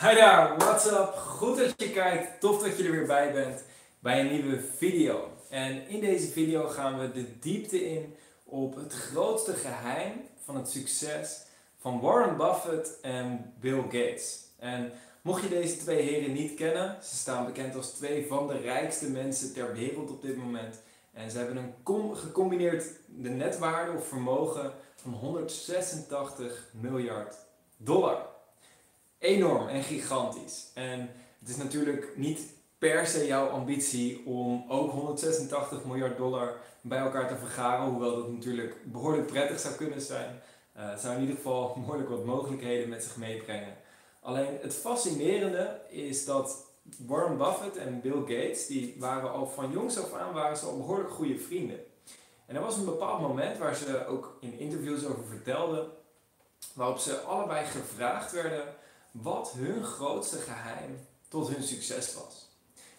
Hi daar, what's up? Goed dat je kijkt, tof dat je er weer bij bent bij een nieuwe video. En in deze video gaan we de diepte in op het grootste geheim van het succes van Warren Buffett en Bill Gates. En mocht je deze twee heren niet kennen, ze staan bekend als twee van de rijkste mensen ter wereld op dit moment. En ze hebben een gecombineerd de netwaarde of vermogen van 186 miljard dollar enorm en gigantisch. En het is natuurlijk niet per se jouw ambitie om ook 186 miljard dollar bij elkaar te vergaren, hoewel dat natuurlijk behoorlijk prettig zou kunnen zijn. Uh, het zou in ieder geval behoorlijk wat mogelijkheden met zich meebrengen. Alleen het fascinerende is dat Warren Buffett en Bill Gates, die waren al van jongs af aan waren ze al behoorlijk goede vrienden. En er was een bepaald moment waar ze ook in interviews over vertelden, waarop ze allebei gevraagd werden wat hun grootste geheim tot hun succes was.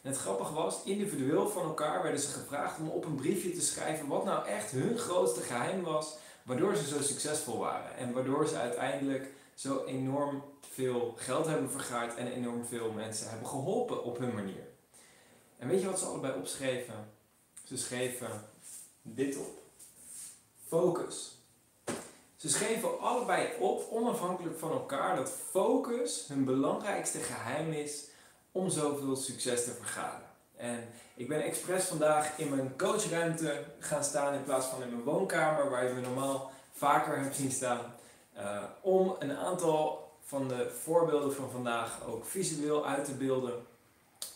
En het grappige was, individueel van elkaar werden ze gevraagd om op een briefje te schrijven wat nou echt hun grootste geheim was, waardoor ze zo succesvol waren. En waardoor ze uiteindelijk zo enorm veel geld hebben vergaard en enorm veel mensen hebben geholpen op hun manier. En weet je wat ze allebei opschreven? Ze schreven dit op. Focus. Ze schreven allebei op, onafhankelijk van elkaar, dat focus hun belangrijkste geheim is om zoveel succes te vergaren. En ik ben expres vandaag in mijn coachruimte gaan staan in plaats van in mijn woonkamer, waar je me normaal vaker hebt zien staan, uh, om een aantal van de voorbeelden van vandaag ook visueel uit te beelden.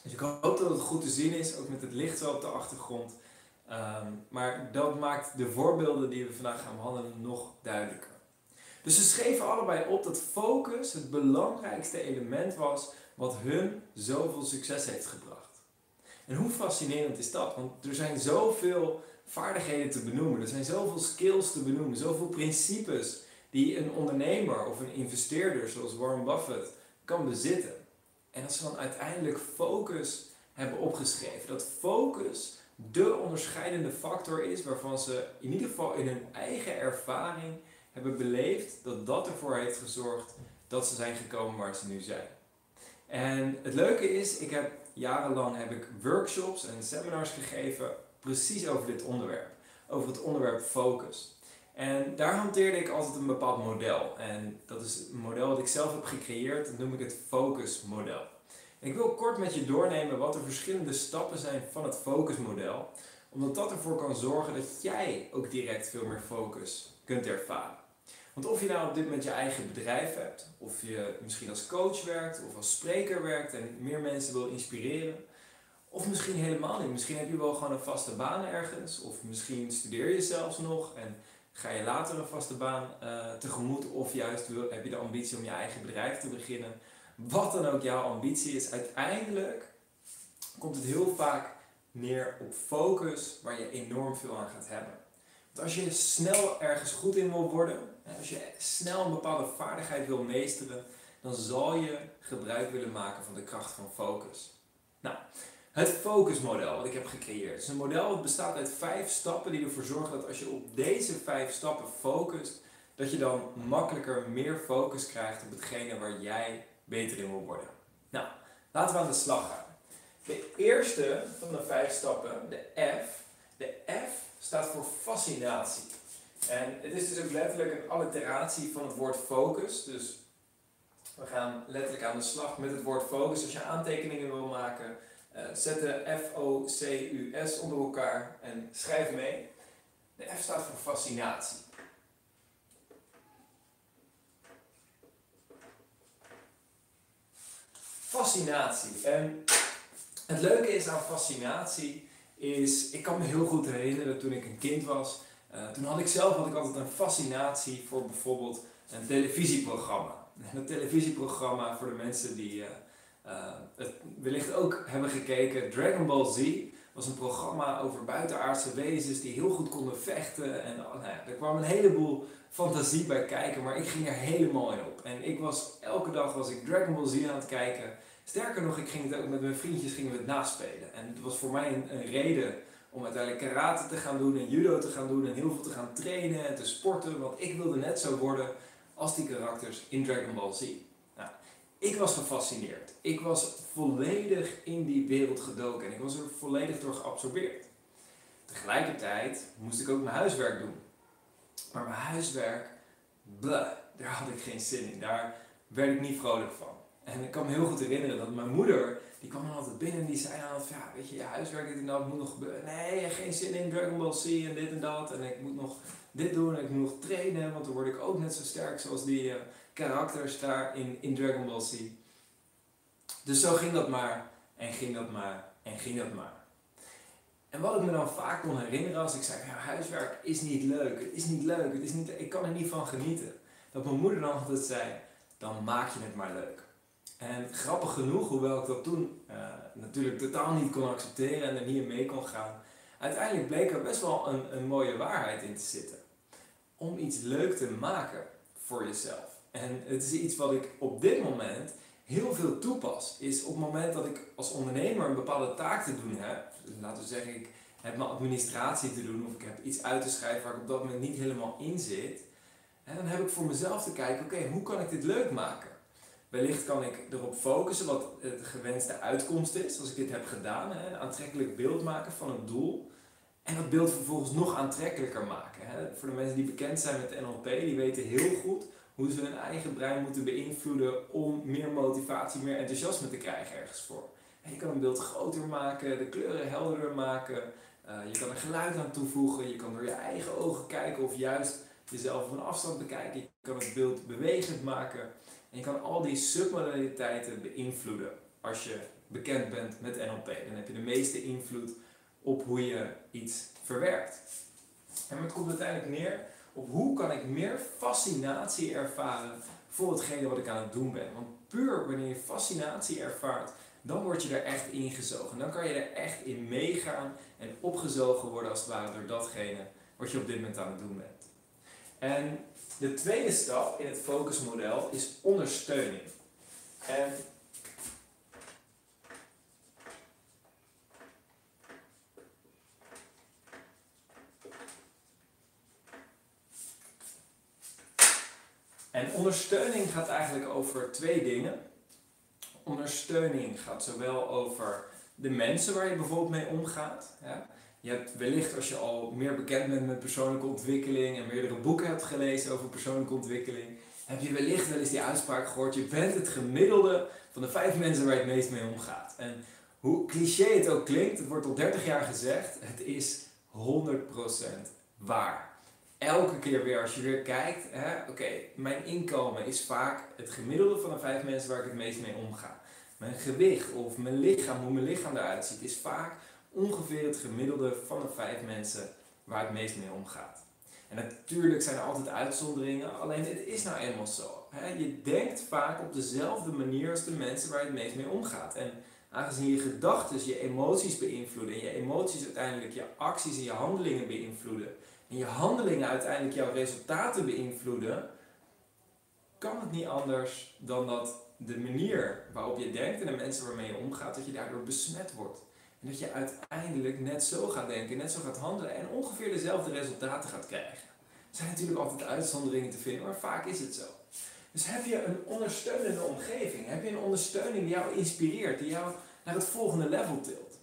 Dus ik hoop dat het goed te zien is, ook met het licht zo op de achtergrond. Ehm, maar dat maakt de voorbeelden die we vandaag gaan behandelen nog duidelijker. Dus ze schreven allebei op dat focus het belangrijkste element was wat hun zoveel succes heeft gebracht. En hoe fascinerend is dat? Want er zijn zoveel vaardigheden te benoemen, er zijn zoveel skills te benoemen, zoveel principes die een ondernemer of een investeerder zoals Warren Buffett kan bezitten. En als ze dan uiteindelijk focus hebben opgeschreven, dat focus de onderscheidende factor is waarvan ze in ieder geval in hun eigen ervaring hebben beleefd dat dat ervoor heeft gezorgd dat ze zijn gekomen waar ze nu zijn. En het leuke is, ik heb jarenlang heb ik workshops en seminars gegeven precies over dit onderwerp. Over het onderwerp focus. En daar hanteerde ik altijd een bepaald model. En dat is een model dat ik zelf heb gecreëerd, dat noem ik het focus model. Ik wil kort met je doornemen wat de verschillende stappen zijn van het focusmodel, omdat dat ervoor kan zorgen dat jij ook direct veel meer focus kunt ervaren. Want of je nou op dit moment je eigen bedrijf hebt, of je misschien als coach werkt of als spreker werkt en meer mensen wil inspireren, of misschien helemaal niet. Misschien heb je wel gewoon een vaste baan ergens, of misschien studeer je zelfs nog en ga je later een vaste baan uh, tegemoet, of juist heb je de ambitie om je eigen bedrijf te beginnen wat dan ook jouw ambitie is, uiteindelijk komt het heel vaak neer op focus waar je enorm veel aan gaat hebben. Want als je snel ergens goed in wil worden, als je snel een bepaalde vaardigheid wil meesteren, dan zal je gebruik willen maken van de kracht van focus. Nou, het focusmodel wat ik heb gecreëerd is een model dat bestaat uit vijf stappen die ervoor zorgen dat als je op deze vijf stappen focust, dat je dan makkelijker meer focus krijgt op hetgene waar jij beter in wil worden. Nou, laten we aan de slag gaan. De eerste van de vijf stappen, de F. De F staat voor fascinatie. En het is dus ook letterlijk een alliteratie van het woord focus. Dus we gaan letterlijk aan de slag met het woord focus. Als je aantekeningen wil maken, uh, zet de F-O-C-U-S onder elkaar en schrijf mee. De F staat voor fascinatie. Fascinatie. En het leuke is aan fascinatie is, ik kan me heel goed herinneren toen ik een kind was. Uh, toen had ik zelf had ik altijd een fascinatie voor bijvoorbeeld een televisieprogramma. een televisieprogramma voor de mensen die uh, uh, het wellicht ook hebben gekeken. Dragon Ball Z was een programma over buitenaardse wezens die heel goed konden vechten. En nou ja, er kwam een heleboel fantasie bij kijken, maar ik ging er helemaal in op. En ik was, elke dag was ik Dragon Ball Z aan het kijken. Sterker nog, ik ging ook met mijn vriendjes gingen we het naspelen. En het was voor mij een, een reden om uiteindelijk karate te gaan doen en judo te gaan doen en heel veel te gaan trainen en te sporten. Want ik wilde net zo worden als die karakters in Dragon Ball Z. Nou, ik was gefascineerd. Ik was volledig in die wereld gedoken en ik was er volledig door geabsorbeerd. Tegelijkertijd moest ik ook mijn huiswerk doen. Maar mijn huiswerk, bleh, daar had ik geen zin in. Daar werd ik niet vrolijk van. En ik kan me heel goed herinneren dat mijn moeder, die kwam dan altijd binnen en die zei dan altijd, ja, weet je, je huiswerk dit en dat moet nog gebeuren. Nee, geen zin in Dragon Ball Z en dit en dat. En ik moet nog dit doen en ik moet nog trainen, want dan word ik ook net zo sterk zoals die uh, karakters daar in, in Dragon Ball Z. Dus zo ging dat maar, en ging dat maar, en ging dat maar. En wat ik me dan vaak kon herinneren als ik zei, ja, huiswerk is niet leuk, het is niet leuk, het is niet, ik kan er niet van genieten. Dat mijn moeder dan altijd zei, dan maak je het maar leuk. En grappig genoeg, hoewel ik dat toen uh, natuurlijk totaal niet kon accepteren en er niet mee kon gaan, uiteindelijk bleek er best wel een, een mooie waarheid in te zitten. Om iets leuk te maken voor jezelf. En het is iets wat ik op dit moment heel veel toepas. Is op het moment dat ik als ondernemer een bepaalde taak te doen heb, dus laten we zeggen ik heb mijn administratie te doen of ik heb iets uit te schrijven waar ik op dat moment niet helemaal in zit, en dan heb ik voor mezelf te kijken, oké, hoe kan ik dit leuk maken? Wellicht kan ik erop focussen wat de gewenste uitkomst is als ik dit heb gedaan. Hè? Een aantrekkelijk beeld maken van een doel. En dat beeld vervolgens nog aantrekkelijker maken. Hè? Voor de mensen die bekend zijn met NLP, die weten heel goed hoe ze hun eigen brein moeten beïnvloeden om meer motivatie, meer enthousiasme te krijgen ergens voor. je kan een beeld groter maken, de kleuren helderder maken. Uh, je kan er geluid aan toevoegen. Je kan door je eigen ogen kijken of juist jezelf van afstand bekijken. Je kan het beeld bewegend maken. En je kan al die submodaliteiten beïnvloeden als je bekend bent met NLP. Dan heb je de meeste invloed op hoe je iets verwerkt. En het komt uiteindelijk neer op hoe kan ik meer fascinatie ervaren voor hetgene wat ik aan het doen ben. Want puur wanneer je fascinatie ervaart, dan word je er echt ingezogen. Dan kan je er echt in meegaan en opgezogen worden als het ware door datgene wat je op dit moment aan het doen bent. En de tweede stap in het focusmodel is ondersteuning. En En ondersteuning gaat eigenlijk over twee dingen. Ondersteuning gaat zowel over de mensen waar je bijvoorbeeld mee omgaat. Je hebt wellicht als je al meer bekend bent met persoonlijke ontwikkeling en meerdere boeken hebt gelezen over persoonlijke ontwikkeling, heb je wellicht wel eens die uitspraak gehoord, je bent het gemiddelde van de vijf mensen waar je het meest mee omgaat. En hoe cliché het ook klinkt, het wordt al 30 jaar gezegd, het is 100% waar. Elke keer weer als je weer kijkt, oké, mijn inkomen is vaak het gemiddelde van de vijf mensen waar ik het meest mee omga. Mijn gewicht of mijn lichaam, hoe mijn lichaam eruit ziet, is vaak ongeveer het gemiddelde van de vijf mensen waar het meest mee omgaat. En natuurlijk zijn er altijd uitzonderingen, alleen het is nou eenmaal zo. Je denkt vaak op dezelfde manier als de mensen waar je het meest mee omgaat. En aangezien je gedachten je emoties beïnvloeden en je emoties uiteindelijk je acties en je handelingen beïnvloeden en je handelingen uiteindelijk jouw resultaten beïnvloeden, kan het niet anders dan dat de manier waarop je denkt en de mensen waarmee je omgaat, dat je daardoor besmet wordt. En dat je uiteindelijk net zo gaat denken, net zo gaat handelen en ongeveer dezelfde resultaten gaat krijgen. Er zijn natuurlijk altijd uitzonderingen te vinden, maar vaak is het zo. Dus heb je een ondersteunende omgeving? Heb je een ondersteuning die jou inspireert, die jou naar het volgende level tilt?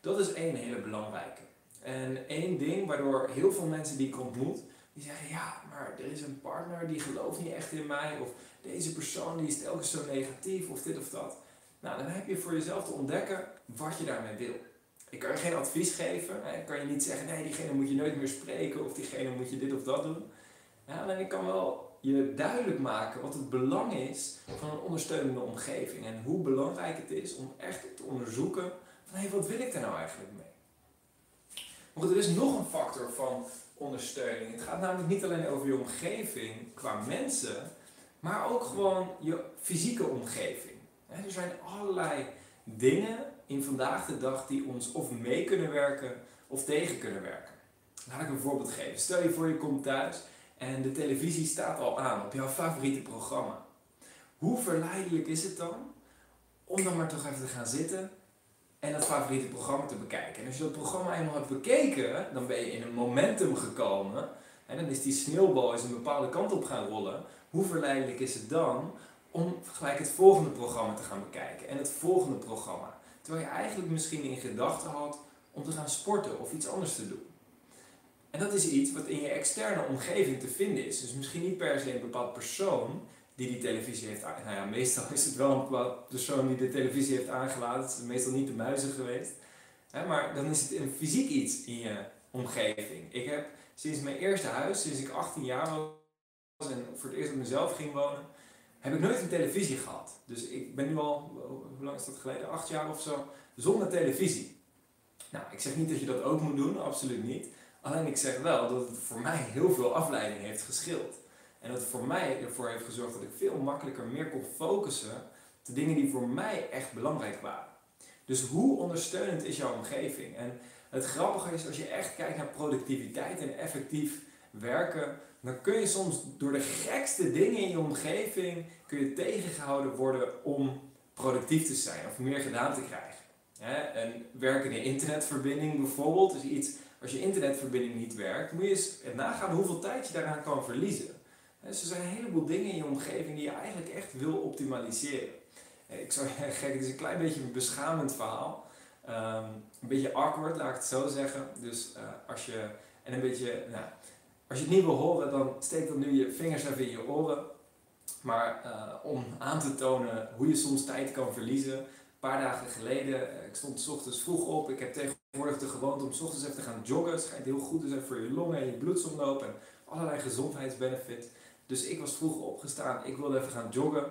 Dat is één hele belangrijke. En één ding waardoor heel veel mensen die ik ontmoet, die zeggen ja, maar er is een partner die gelooft niet echt in mij, of deze persoon die is telkens zo negatief, of dit of dat. Nou, dan heb je voor jezelf te ontdekken wat je daarmee wil. Ik kan je geen advies geven. Ik kan je niet zeggen, nee, diegene moet je nooit meer spreken of diegene moet je dit of dat doen. Ja, alleen ik kan wel je duidelijk maken wat het belang is van een ondersteunende omgeving. En hoe belangrijk het is om echt te onderzoeken van, hé, wat wil ik daar nou eigenlijk mee? Maar goed, er is nog een factor van ondersteuning. Het gaat namelijk niet alleen over je omgeving qua mensen, maar ook gewoon je fysieke omgeving. Er zijn allerlei dingen in vandaag de dag die ons of mee kunnen werken of tegen kunnen werken. Laat ik een voorbeeld geven. Stel je voor je komt thuis en de televisie staat al aan op jouw favoriete programma. Hoe verleidelijk is het dan om dan maar toch even te gaan zitten en dat favoriete programma te bekijken? En als je dat programma eenmaal hebt bekeken, dan ben je in een momentum gekomen en dan is die sneeuwbal eens een bepaalde kant op gaan rollen. Hoe verleidelijk is het dan om gelijk het volgende programma te gaan bekijken en het volgende programma. Terwijl je eigenlijk misschien in gedachten had om te gaan sporten of iets anders te doen. En dat is iets wat in je externe omgeving te vinden is. Dus misschien niet per se een bepaald persoon die die televisie heeft aangelaten. Nou ja, meestal is het wel een bepaald persoon die de televisie heeft aangelaten. Het is meestal niet de muizen geweest. maar dan is het een fysiek iets in je omgeving. Ik heb sinds mijn eerste huis, sinds ik 18 jaar was en voor het eerst op mezelf ging wonen, heb ik nooit een televisie gehad. Dus ik ben nu al, hoe lang is dat geleden? Acht jaar of zo, zonder televisie. Nou, ik zeg niet dat je dat ook moet doen, absoluut niet. Alleen ik zeg wel dat het voor mij heel veel afleiding heeft geschild. En dat het voor mij ervoor heeft gezorgd dat ik veel makkelijker meer kon focussen op de dingen die voor mij echt belangrijk waren. Dus hoe ondersteunend is jouw omgeving? En het grappige is, als je echt kijkt naar productiviteit en effectief werken, dan kun je soms door de gekste dingen in je omgeving kun je tegengehouden worden om productief te zijn of meer gedaan te krijgen. Een werkende internetverbinding bijvoorbeeld is iets, als je internetverbinding niet werkt, moet je eens nagaan hoeveel tijd je daaraan kan verliezen. Dus er zijn een heleboel dingen in je omgeving die je eigenlijk echt wil optimaliseren. Ik zou gek, het is een klein beetje een beschamend verhaal. Um, een beetje awkward, laat ik het zo zeggen. Dus uh, als je, en een beetje, nou, als je het niet wil horen, dan steek dan nu je vingers even in je oren. Maar uh, om aan te tonen hoe je soms tijd kan verliezen. Een paar dagen geleden, uh, ik stond s ochtends vroeg op. Ik heb tegenwoordig de gewoonte om s ochtends even te gaan joggen. Het schijnt heel goed te zijn voor je longen en je bloedsomloop en allerlei gezondheidsbenefits. Dus ik was vroeg opgestaan, ik wilde even gaan joggen.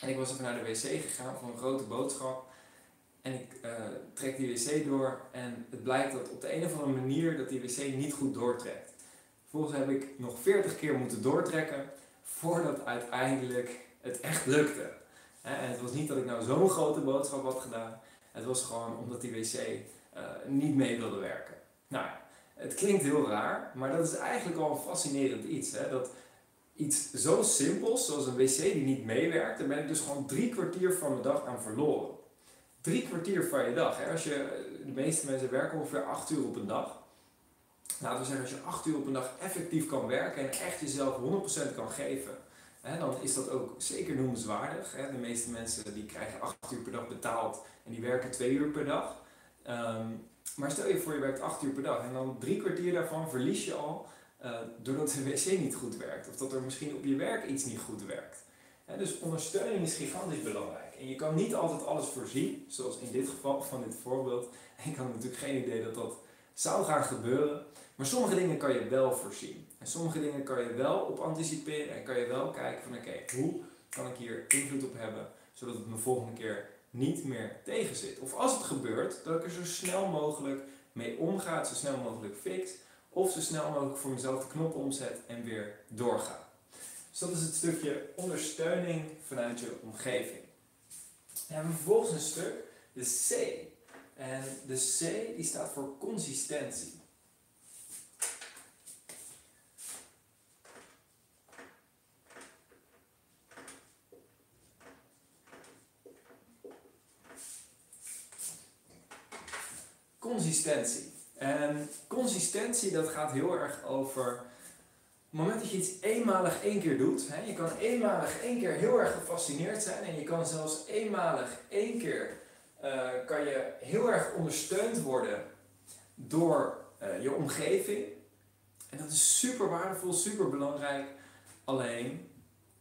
En ik was even naar de wc gegaan voor een grote boodschap. En ik uh, trek die wc door en het blijkt dat op de een of andere manier dat die wc niet goed doortrekt. Vervolgens heb ik nog 40 keer moeten doortrekken voordat uiteindelijk het echt lukte. En het was niet dat ik nou zo'n grote boodschap had gedaan. Het was gewoon omdat die wc uh, niet mee wilde werken. Nou het klinkt heel raar, maar dat is eigenlijk al een fascinerend iets. Hè? Dat iets zo simpels, zoals een wc die niet meewerkt, daar ben ik dus gewoon drie kwartier van mijn dag aan verloren. Drie kwartier van je dag. Hè? Als je, de meeste mensen werken ongeveer acht uur op een dag. Laten we zeggen, als je acht uur op een dag effectief kan werken en echt jezelf 100% kan geven, hè, dan is dat ook zeker noemenswaardig. Hè? De meeste mensen die krijgen acht uur per dag betaald en die werken twee uur per dag. Um, maar stel je voor, je werkt acht uur per dag en dan drie kwartier daarvan verlies je al uh, doordat de wc niet goed werkt. Of dat er misschien op je werk iets niet goed werkt. dus ondersteuning is gigantisch belangrijk. En je kan niet altijd alles voorzien, zoals in dit geval van dit voorbeeld. Ik had natuurlijk geen idee dat dat zou gaan gebeuren. Maar sommige dingen kan je wel voorzien. En sommige dingen kan je wel op anticiperen en kan je wel kijken van oké, hoe kan ik hier invloed op hebben, zodat het me volgende keer niet meer tegenzit. Of als het gebeurt, dat ik er zo snel mogelijk mee omga, zo snel mogelijk fix. Of zo snel mogelijk voor mezelf de knop omzet en weer doorga. Dus dat is het stukje ondersteuning vanuit je omgeving. Dan hebben we vervolgens een stuk, de C. En de C die staat voor consistentie. Consistentie. En consistentie, dat gaat heel erg over het moment dat je iets eenmalig één keer doet. Je kan eenmalig één keer heel erg gefascineerd zijn en je kan zelfs eenmalig één keer uh, kan je heel erg ondersteund worden door uh, je omgeving. En dat is super waardevol, super belangrijk. Alleen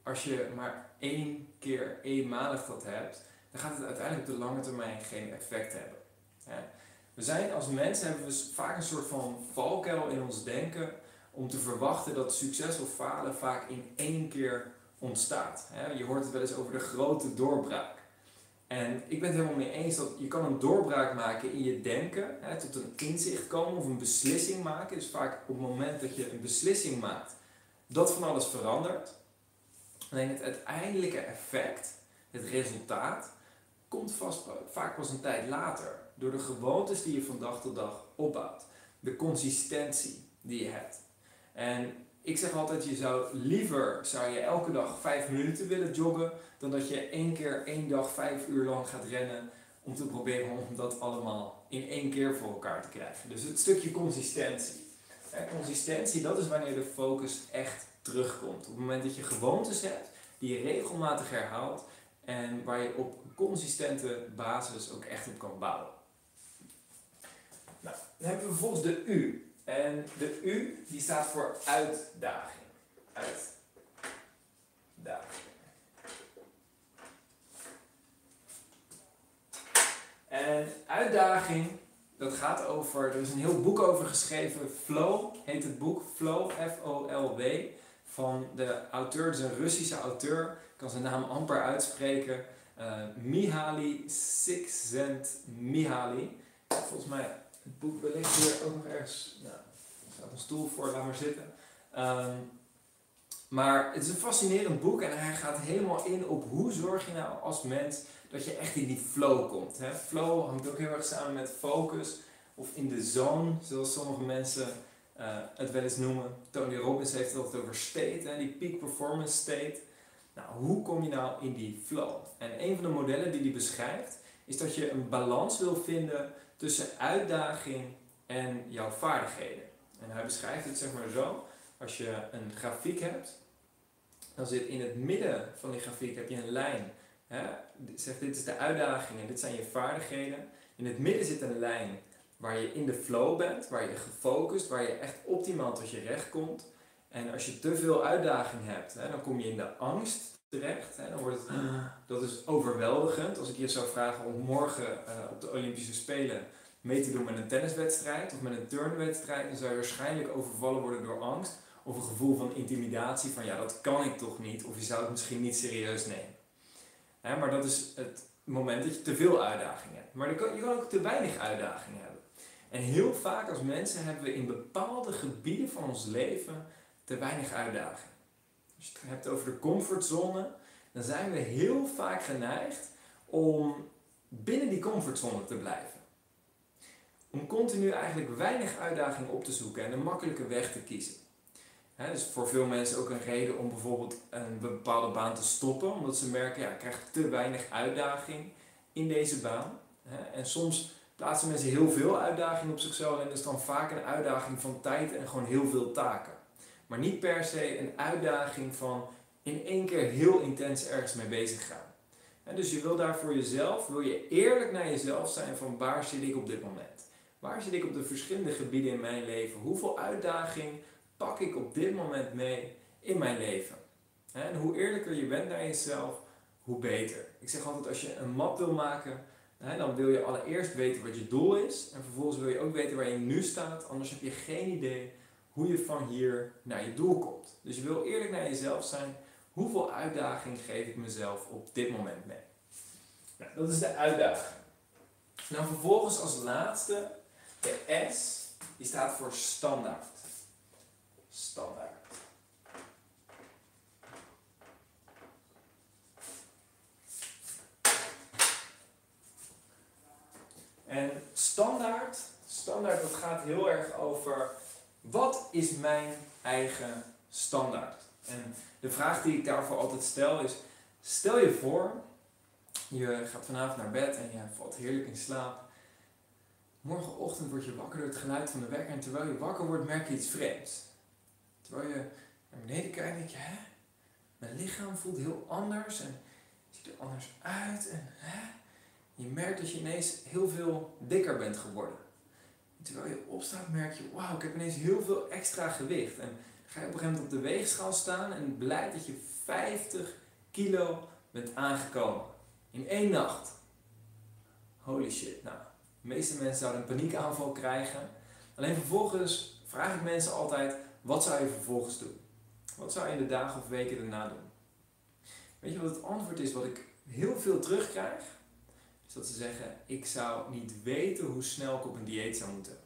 als je maar één keer eenmalig dat hebt, dan gaat het uiteindelijk op de lange termijn geen effect hebben. We zijn als mensen hebben we vaak een soort van valkuil in ons denken om te verwachten dat succes of falen vaak in één keer ontstaat. Je hoort het wel eens over de grote doorbraak. En ik ben het helemaal mee eens dat je kan een doorbraak maken in je denken, hè, tot een inzicht komen of een beslissing maken. Dus vaak op het moment dat je een beslissing maakt, dat van alles verandert. Alleen het uiteindelijke effect, het resultaat, komt vast vaak pas een tijd later. Door de gewoontes die je van dag tot dag opbouwt. De consistentie die je hebt. En ik zeg altijd, je zou liever zou je elke dag vijf minuten willen joggen, dan dat je één keer één dag vijf uur lang gaat rennen om te proberen om dat allemaal in één keer voor elkaar te krijgen. Dus het stukje consistentie. consistentie, dat is wanneer de focus echt terugkomt. Op het moment dat je gewoontes hebt die je regelmatig herhaalt en waar je op consistente basis ook echt op kan bouwen. Nou, dan hebben we vervolgens de U. En de U die staat voor uitdaging. Uitdaging. En uitdaging, dat gaat over, er is een heel boek over geschreven, Flow heet het boek, Flow, F-O-L-W, van de auteur, het is een Russische auteur, ik kan zijn naam amper uitspreken, uh, Mihaly Csikszentmihalyi. Volgens mij, het boek wellicht hier ook nog ergens, nou, er een stoel voor, laat maar zitten. Um, maar het is een fascinerend boek en hij gaat helemaal in op hoe zorg je nou als mens dat je echt in die flow komt. Hè? Flow hangt ook heel erg samen met focus of in de zone, zoals sommige mensen uh, het wel eens noemen. Tony Robbins heeft het altijd over state, hè? die peak performance state. Nou, hoe kom je nou in die flow? En een van de modellen die hij beschrijft is dat je een balans wil vinden tussen uitdaging en jouw vaardigheden. En hij beschrijft het zeg maar zo. Als je een grafiek hebt, dan zit in het midden van die grafiek heb je een lijn Hè, zeg dit is de uitdaging en dit zijn je vaardigheden. In het midden zit een lijn waar je in de flow bent, waar je gefocust, waar je echt optimaal tot je recht komt. En als je te veel uitdaging hebt, hè, dan kom je in de angst terecht. Hè, dan wordt het, dat is overweldigend. Als ik je zou vragen om morgen uh, op de Olympische Spelen mee te doen met een tenniswedstrijd of met een turnwedstrijd, dan zou je waarschijnlijk overvallen worden door angst. Of een gevoel van intimidatie, van ja, dat kan ik toch niet. Of je zou het misschien niet serieus nemen maar dat is het moment dat je te veel uitdagingen hebt. Maar je kan, je ook te weinig uitdagingen hebben. En heel vaak als mensen hebben we in bepaalde gebieden van ons leven te weinig uitdaging. Als je het hebt over de comfortzone, dan zijn we heel vaak geneigd om binnen die comfortzone te blijven. Om continu eigenlijk weinig uitdaging op te zoeken en een makkelijke weg te kiezen dus voor veel mensen ook een reden om bijvoorbeeld een bepaalde baan te stoppen, omdat ze merken, ja, ik krijg te weinig uitdaging in deze baan. en soms plaatsen mensen heel veel uitdaging op zichzelf en dat is dan vaak een uitdaging van tijd en gewoon heel veel taken. Maar niet per se een uitdaging van in één keer heel intens ergens mee bezig gaan. dus je wil daar voor jezelf, wil je eerlijk naar jezelf zijn van waar zit ik op dit moment? Waar zit ik op de verschillende gebieden in mijn leven? Hoeveel uitdaging pak ik op dit moment mee in mijn leven? En hoe eerlijker je bent naar jezelf, hoe beter. Ik zeg altijd, als je een map wil maken, dan wil je allereerst weten wat je doel is. En vervolgens wil je ook weten waar je nu staat, anders heb je geen idee hoe je van hier naar je doel komt. Dus je wil eerlijk naar jezelf zijn. Hoeveel uitdaging geef ik mezelf op dit moment mee? Nou, dat is de uitdaging. Dan vervolgens als laatste, de S, die staat voor standaard standaard. En standaard, standaard dat gaat heel erg over wat is mijn eigen standaard? En de vraag die ik daarvoor altijd stel is, stel je voor, je gaat vanavond naar bed en je valt heerlijk in slaap. Morgenochtend word je wakker door het geluid van de wekker en terwijl je wakker wordt merk je iets vreemds. Terwijl je naar beneden kijkt, denk je, hè? Mijn lichaam voelt heel anders en ziet er anders uit. En, hè? Je merkt dat je ineens heel veel dikker bent geworden. Terwijl je opstaat, merk je, wauw, ik heb ineens heel veel extra gewicht. En ga je op een gegeven moment op de weegschaal staan en blijkt dat je 50 kilo bent aangekomen. In één nacht. Holy shit. Nou, de meeste mensen zouden een paniekaanval krijgen. Alleen vervolgens vraag ik mensen altijd, wat zou je vervolgens doen? Wat zou je in de dagen of weken daarna doen? Weet je wat het antwoord is wat ik heel veel terugkrijg? Is dat ze zeggen, ik zou niet weten hoe snel ik op een dieet zou moeten.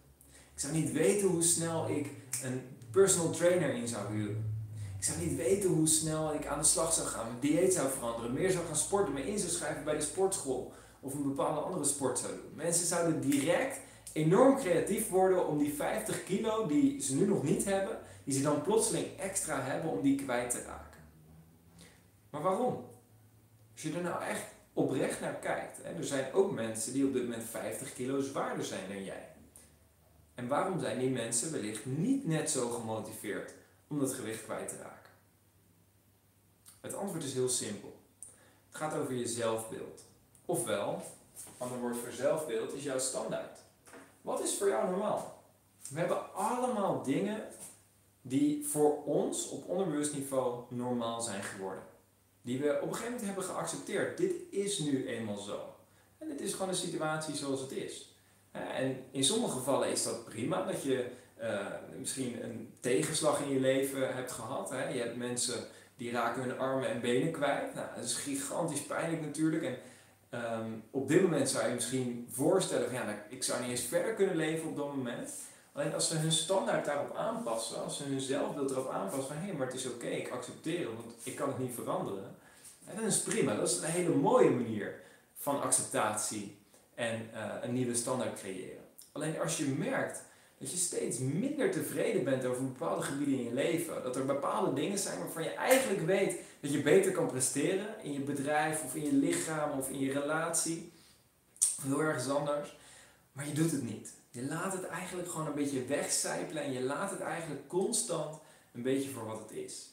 Ik zou niet weten hoe snel ik een personal trainer in zou huren. Ik zou niet weten hoe snel ik aan de slag zou gaan, mijn dieet zou veranderen, meer zou gaan sporten, me in zou schrijven bij de sportschool of een bepaalde andere sport zou doen. Mensen zouden direct enorm creatief worden om die 50 kilo die ze nu nog niet hebben, die ze dan plotseling extra hebben om die kwijt te raken. Maar waarom? Als je er nou echt oprecht naar kijkt, hè, er zijn ook mensen die op dit moment 50 kilo zwaarder zijn dan jij. En waarom zijn die mensen wellicht niet net zo gemotiveerd om dat gewicht kwijt te raken? Het antwoord is heel simpel. Het gaat over je zelfbeeld. Ofwel, ander woord voor zelfbeeld is jouw standaard. Wat is voor jou normaal? We hebben allemaal dingen die voor ons op onderbewust niveau normaal zijn geworden. Die we op een gegeven moment hebben geaccepteerd. Dit is nu eenmaal zo. En dit is gewoon een situatie zoals het is. En in sommige gevallen is dat prima dat je uh, misschien een tegenslag in je leven hebt gehad. Hè? Je hebt mensen die raken hun armen en benen kwijt. Nou, dat is gigantisch pijnlijk natuurlijk. En um, op dit moment zou je misschien voorstellen van ja, nou, ik zou niet eens verder kunnen leven op dat moment. Alleen als ze hun standaard daarop aanpassen, als ze hun zelfbeeld erop aanpassen van hé, hey, maar het is oké, ik accepteer het, want ik kan het niet veranderen. En dat is prima, dat is een hele mooie manier van acceptatie en uh, een nieuwe standaard creëren. Alleen als je merkt dat je steeds minder tevreden bent over bepaalde gebieden in je leven. Dat er bepaalde dingen zijn waarvan je eigenlijk weet dat je beter kan presteren in je bedrijf of in je lichaam of in je relatie. Of heel ergens anders. Maar je doet het niet. Je laat het eigenlijk gewoon een beetje wegcijpelen en je laat het eigenlijk constant een beetje voor wat het is.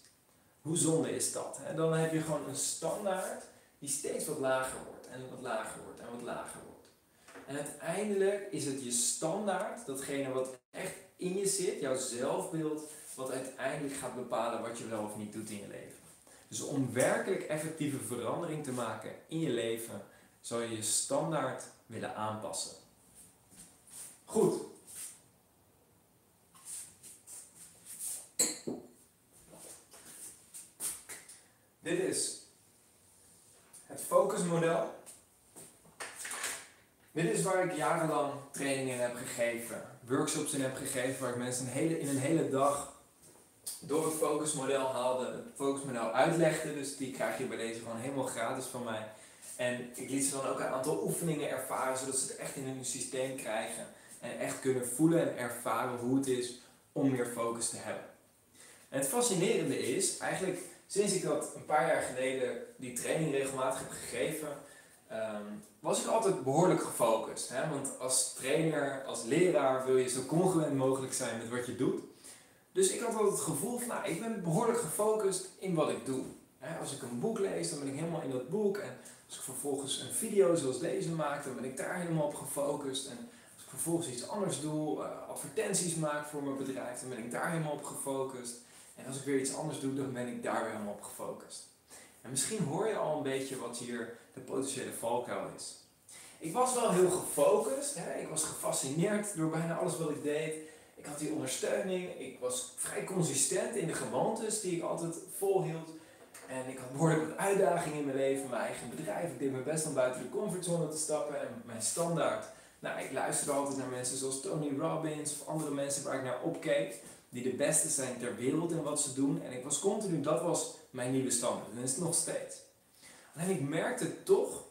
Hoe zonde is dat? Dan heb je gewoon een standaard die steeds wat lager wordt en wat lager wordt en wat lager wordt. En uiteindelijk is het je standaard, datgene wat echt in je zit, jouw zelfbeeld, wat uiteindelijk gaat bepalen wat je wel of niet doet in je leven. Dus om werkelijk effectieve verandering te maken in je leven, zou je je standaard willen aanpassen. Goed. Dit is het focusmodel. Dit is waar ik jarenlang trainingen in heb gegeven, workshops in heb gegeven, waar ik mensen een hele, in een hele dag door het focusmodel haalde, het focusmodel uitlegde. Dus die krijg je bij deze gewoon helemaal gratis van mij. En ik liet ze dan ook een aantal oefeningen ervaren, zodat ze het echt in hun systeem krijgen. En echt kunnen voelen en ervaren hoe het is om meer focus te hebben. En het fascinerende is, eigenlijk sinds ik dat een paar jaar geleden die training regelmatig heb gegeven, Ehm, was ik altijd behoorlijk gefocust. Hè? Want als trainer, als leraar wil je zo congruent mogelijk zijn met wat je doet. Dus ik had altijd het gevoel van, nou, ik ben behoorlijk gefocust in wat ik doe. Als ik een boek lees, dan ben ik helemaal in dat boek. En als ik vervolgens een video zoals deze maak, dan ben ik daar helemaal op gefocust. En vervolgens iets anders doe, uh, advertenties maak voor mijn bedrijf, dan ben ik daar helemaal op gefocust. En als ik weer iets anders doe, dan ben ik daar weer helemaal op gefocust. En misschien hoor je al een beetje wat hier de potentiële valkuil is. Ik was wel heel gefocust, hè? ik was gefascineerd door bijna alles wat ik deed. Ik had die ondersteuning, ik was vrij consistent in de gewoontes die ik altijd volhield. En ik had behoorlijk wat uitdagingen in mijn leven, mijn eigen bedrijf. Ik deed mijn best om buiten de comfortzone te stappen en mijn standaard. Nou, ik luisterde altijd naar mensen zoals Tony Robbins of andere mensen waar ik naar opkeek, die de beste zijn ter wereld in wat ze doen. En ik was continu, dat was mijn nieuwe standaard. En is het nog steeds. En ik merkte toch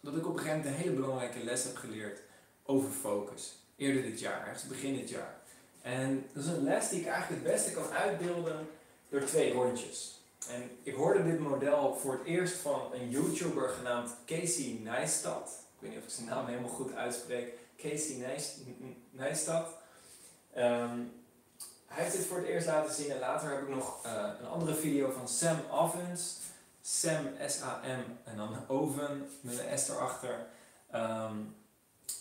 dat ik op een gegeven moment een hele belangrijke les heb geleerd over focus. Eerder dit jaar, ergens begin dit jaar. En dat is een les die ik eigenlijk het beste kan uitbeelden door twee rondjes. En ik hoorde dit model voor het eerst van een YouTuber genaamd Casey Neistat. Ik weet niet of ik zijn naam helemaal goed uitspreek. Casey Neistat. Um, hij heeft dit voor het eerst laten zien en later heb ik nog uh, een andere video van Sam Ovens. Sam, S-A-M, en dan Oven met een S erachter. Um,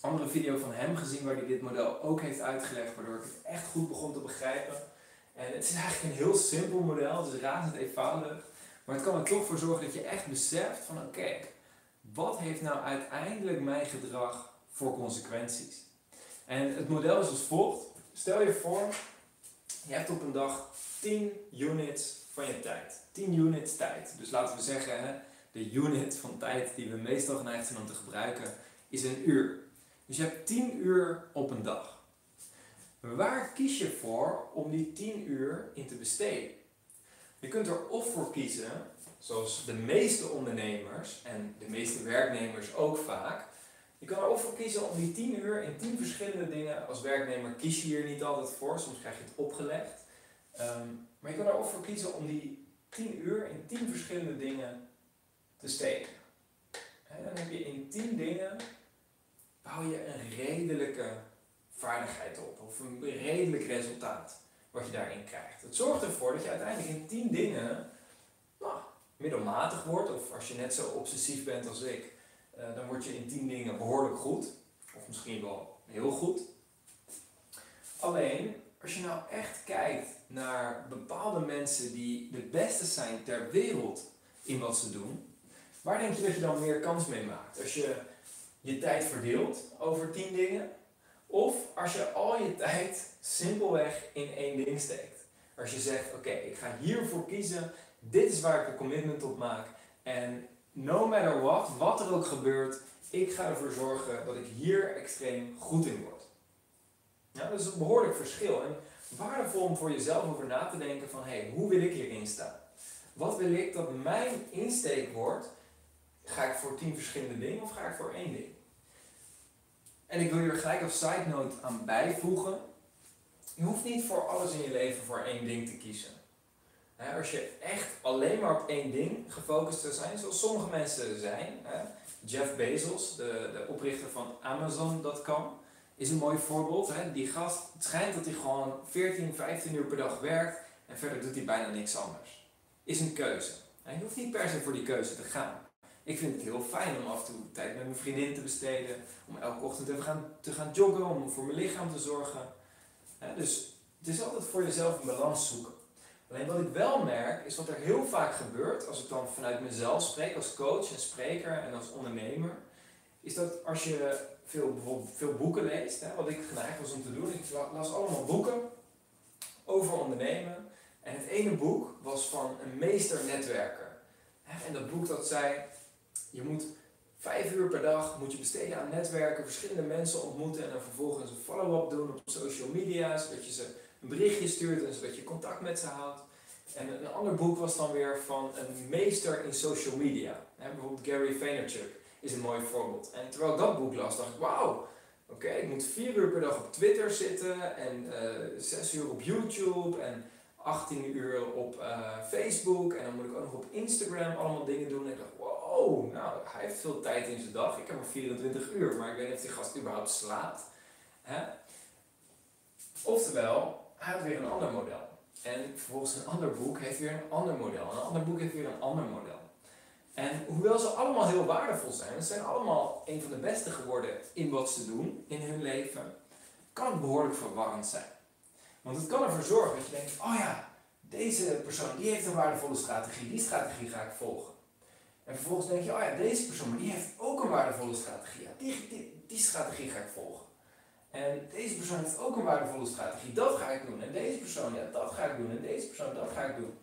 andere video van hem gezien waar hij dit model ook heeft uitgelegd, waardoor ik het echt goed begon te begrijpen. En het is eigenlijk een heel simpel model, het is razend eenvoudig. Maar het kan er toch voor zorgen dat je echt beseft van oké, wat heeft nou uiteindelijk mijn gedrag voor consequenties? En het model is als volgt. Stel je voor, je hebt op een dag 10 units van je tijd. 10 units tijd. Dus laten we zeggen, de unit van tijd die we meestal geneigd zijn om te gebruiken, is een uur. Dus je hebt 10 uur op een dag. Waar kies je voor om die 10 uur in te besteden? Je kunt er of voor kiezen, zoals de meeste ondernemers en de meeste werknemers ook vaak. Je kan er of voor kiezen om die 10 uur in 10 verschillende dingen. Als werknemer kies je hier niet altijd voor, soms krijg je het opgelegd. Ehm, maar je kan er ook voor kiezen om die 10 uur in 10 verschillende dingen te steken. En dan heb je in 10 dingen, bouw je een redelijke vaardigheid op, of een redelijk resultaat wat je daarin krijgt. Het zorgt ervoor dat je uiteindelijk in 10 dingen middelmatig wordt, of als je net zo obsessief bent als ik, uh, dan word je in 10 dingen behoorlijk goed. Of misschien wel heel goed. Alleen, als je nou echt kijkt naar bepaalde mensen die de beste zijn ter wereld in wat ze doen, waar denk je dat je dan meer kans mee maakt? Als je je tijd verdeelt over 10 dingen, of als je al je tijd simpelweg in één ding steekt. Als je zegt, oké, ik ga hiervoor kiezen, dit is waar ik een commitment op maak. En no matter what, wat er ook gebeurt, ik ga ervoor zorgen dat ik hier extreem goed in word. Ja, dat is een behoorlijk verschil. En waardevol om voor jezelf over na te denken van, hé, hey, hoe wil ik hierin staan? Wat wil ik dat mijn insteek wordt? Ga ik voor tien verschillende dingen of ga ik voor één ding? En ik wil hier gelijk als side note aan bijvoegen. Je hoeft niet voor alles in je leven voor één ding te kiezen. Als je echt alleen maar op één ding gefocust zou zijn, zoals sommige mensen zijn. Jeff Bezos, de, de oprichter van Amazon.com, is een mooi voorbeeld. Die gast, het schijnt dat hij gewoon 14, 15 uur per dag werkt en verder doet hij bijna niks anders. Is een keuze. Je hoeft niet per se voor die keuze te gaan. Ik vind het heel fijn om af en toe tijd met mijn vriendin te besteden. Om elke ochtend even gaan, te gaan joggen, om voor mijn lichaam te zorgen. dus het is altijd voor jezelf een balans zoeken. Alleen wat ik wel merk, is wat er heel vaak gebeurt, als ik dan vanuit mezelf spreek, als coach en spreker en als ondernemer, is dat als je veel, bijvoorbeeld veel boeken leest, hè, wat ik geneigd was om te doen, ik las allemaal boeken over ondernemen. En het ene boek was van een meesternetwerker. En dat boek dat zei, je moet vijf uur per dag moet je besteden aan netwerken, verschillende mensen ontmoeten en dan vervolgens een follow-up doen op social media, zodat je ze een berichtje stuurt en zodat je contact met ze houdt. En een ander boek was dan weer van een meester in social media. bijvoorbeeld Gary Vaynerchuk is een mooi voorbeeld. En terwijl ik dat boek las, dacht ik, wauw, oké, ik moet vier uur per dag op Twitter zitten en uh, zes uur op YouTube en 18 uur op uh, Facebook en dan moet ik ook nog op Instagram allemaal dingen doen. En ik dacht, wow, nou, hij heeft veel tijd in zijn dag. Ik heb maar 24 uur, maar ik weet niet of die gast überhaupt slaapt. Oftewel, hij had weer een ander model. En vervolgens een ander boek heeft weer een ander model. Een ander boek heeft weer een ander model. En hoewel ze allemaal heel waardevol zijn, ze zijn allemaal een van de beste geworden in wat ze doen in hun leven, kan het behoorlijk verwarrend zijn. Want het kan ervoor zorgen dat je denkt, oh ja, deze persoon die heeft een waardevolle strategie, die strategie ga ik volgen. En vervolgens denk je, oh ja, deze persoon die heeft ook een waardevolle strategie, die, die, die strategie ga ik volgen. En deze persoon heeft ook een waardevolle strategie, dat ga ik doen. En deze persoon, ja, dat ga ik doen. En deze persoon, dat ga ik doen.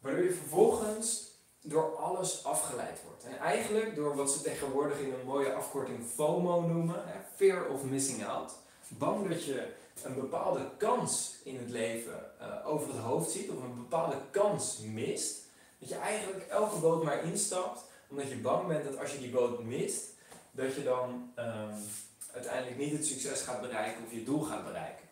Waardoor je vervolgens door alles afgeleid wordt. En eigenlijk door wat ze tegenwoordig in een mooie afkorting FOMO noemen, Fear of Missing Out. Bang dat je een bepaalde kans in het leven uh, over het hoofd ziet, of een bepaalde kans mist. Dat je eigenlijk elke boot maar instapt, omdat je bang bent dat als je die boot mist, dat je dan um, uiteindelijk niet het succes gaat bereiken of je doel gaat bereiken.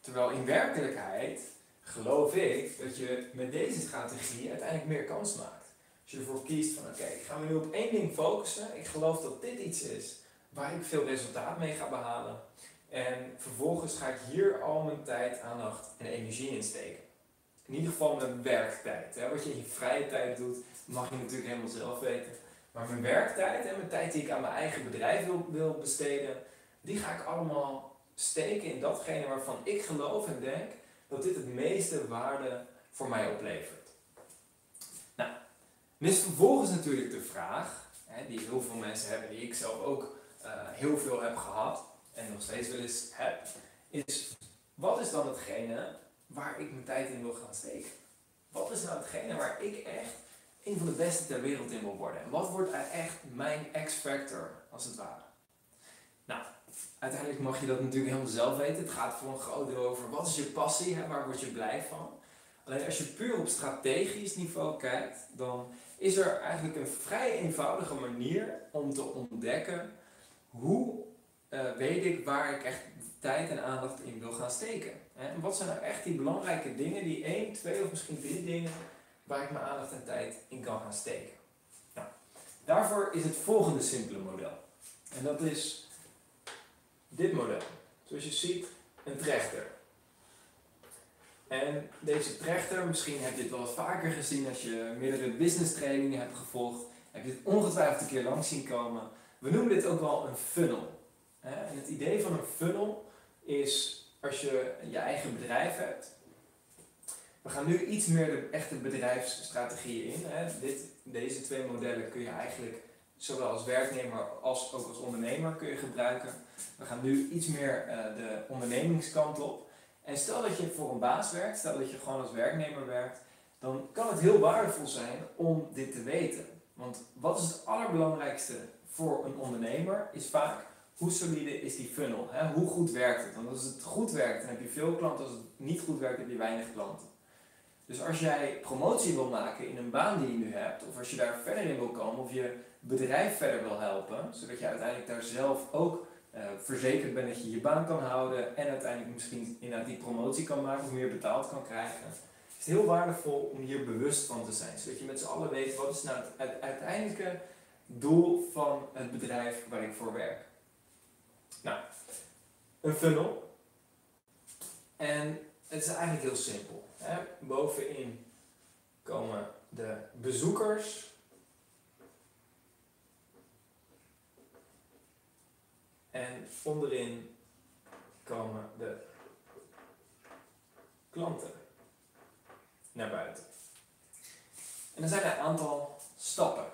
Terwijl in werkelijkheid geloof ik dat je met deze strategie uiteindelijk meer kans maakt. Als je ervoor kiest van oké, ik ga me nu op één ding focussen. Ik geloof dat dit iets is waar ik veel resultaat mee ga behalen. En vervolgens ga ik hier al mijn tijd, aandacht en energie in steken. In ieder geval mijn werktijd. Hè. Wat je in je vrije tijd doet, mag je natuurlijk helemaal zelf weten. Maar mijn werktijd en mijn tijd die ik aan mijn eigen bedrijf wil, wil besteden, die ga ik allemaal steken in datgene waarvan ik geloof en denk dat dit het meeste waarde voor mij oplevert. Nou, dan is vervolgens natuurlijk de vraag, hè, die heel veel mensen hebben, die ik zelf ook uh, heel veel heb gehad en nog steeds wel eens heb, is wat is dan hetgene waar ik mijn tijd in wil gaan steken? Wat is nou hetgene waar ik echt een van de beste ter wereld in wil worden? En wat wordt echt mijn X-factor, als het ware? Nou, uiteindelijk mag je dat natuurlijk helemaal zelf weten. Het gaat voor een groot deel over wat is je passie, hè? waar word je blij van? Alleen als je puur op strategisch niveau kijkt, dan is er eigenlijk een vrij eenvoudige manier om te ontdekken hoe uh, weet ik waar ik echt tijd en aandacht in wil gaan steken. En wat zijn nou echt die belangrijke dingen, die één, twee of misschien drie dingen waar ik mijn aandacht en tijd in kan gaan steken. Nou, daarvoor is het volgende simpele model. En dat is dit model. Zoals je ziet, een trechter. En deze trechter, misschien heb je het wel eens vaker gezien als je meerdere business trainingen hebt gevolgd, heb je het ongetwijfeld een keer langs zien komen. We noemen dit ook wel een funnel. En het idee van een funnel is als je je eigen bedrijf hebt. We gaan nu iets meer de echte bedrijfsstrategieën in. Dit, deze twee modellen kun je eigenlijk zowel als werknemer als ook als ondernemer kun je gebruiken. We gaan nu iets meer uh, de ondernemingskant op. En stel dat je voor een baas werkt, stel dat je gewoon als werknemer werkt, dan kan het heel waardevol zijn om dit te weten. Want wat is het allerbelangrijkste voor een ondernemer is vaak hoe solide is die funnel? Hè? Hoe goed werkt het? Want als het goed werkt, dan heb je veel klanten. Als het niet goed werkt, heb je weinig klanten. Dus als jij promotie wil maken in een baan die je nu hebt, of als je daar verder in wil komen, of je bedrijf verder wil helpen, zodat je uiteindelijk daar zelf ook uh, verzekerd bent dat je je baan kan houden en uiteindelijk misschien inderdaad die promotie kan maken of meer betaald kan krijgen, is het heel waardevol om hier bewust van te zijn. Zodat je met z'n allen weet wat is nou het uiteindelijke doel van het bedrijf waar ik voor werk. Nou, een funnel. En het is eigenlijk heel simpel. Bovenin komen de bezoekers. En onderin komen de klanten naar buiten. En er zijn een aantal stappen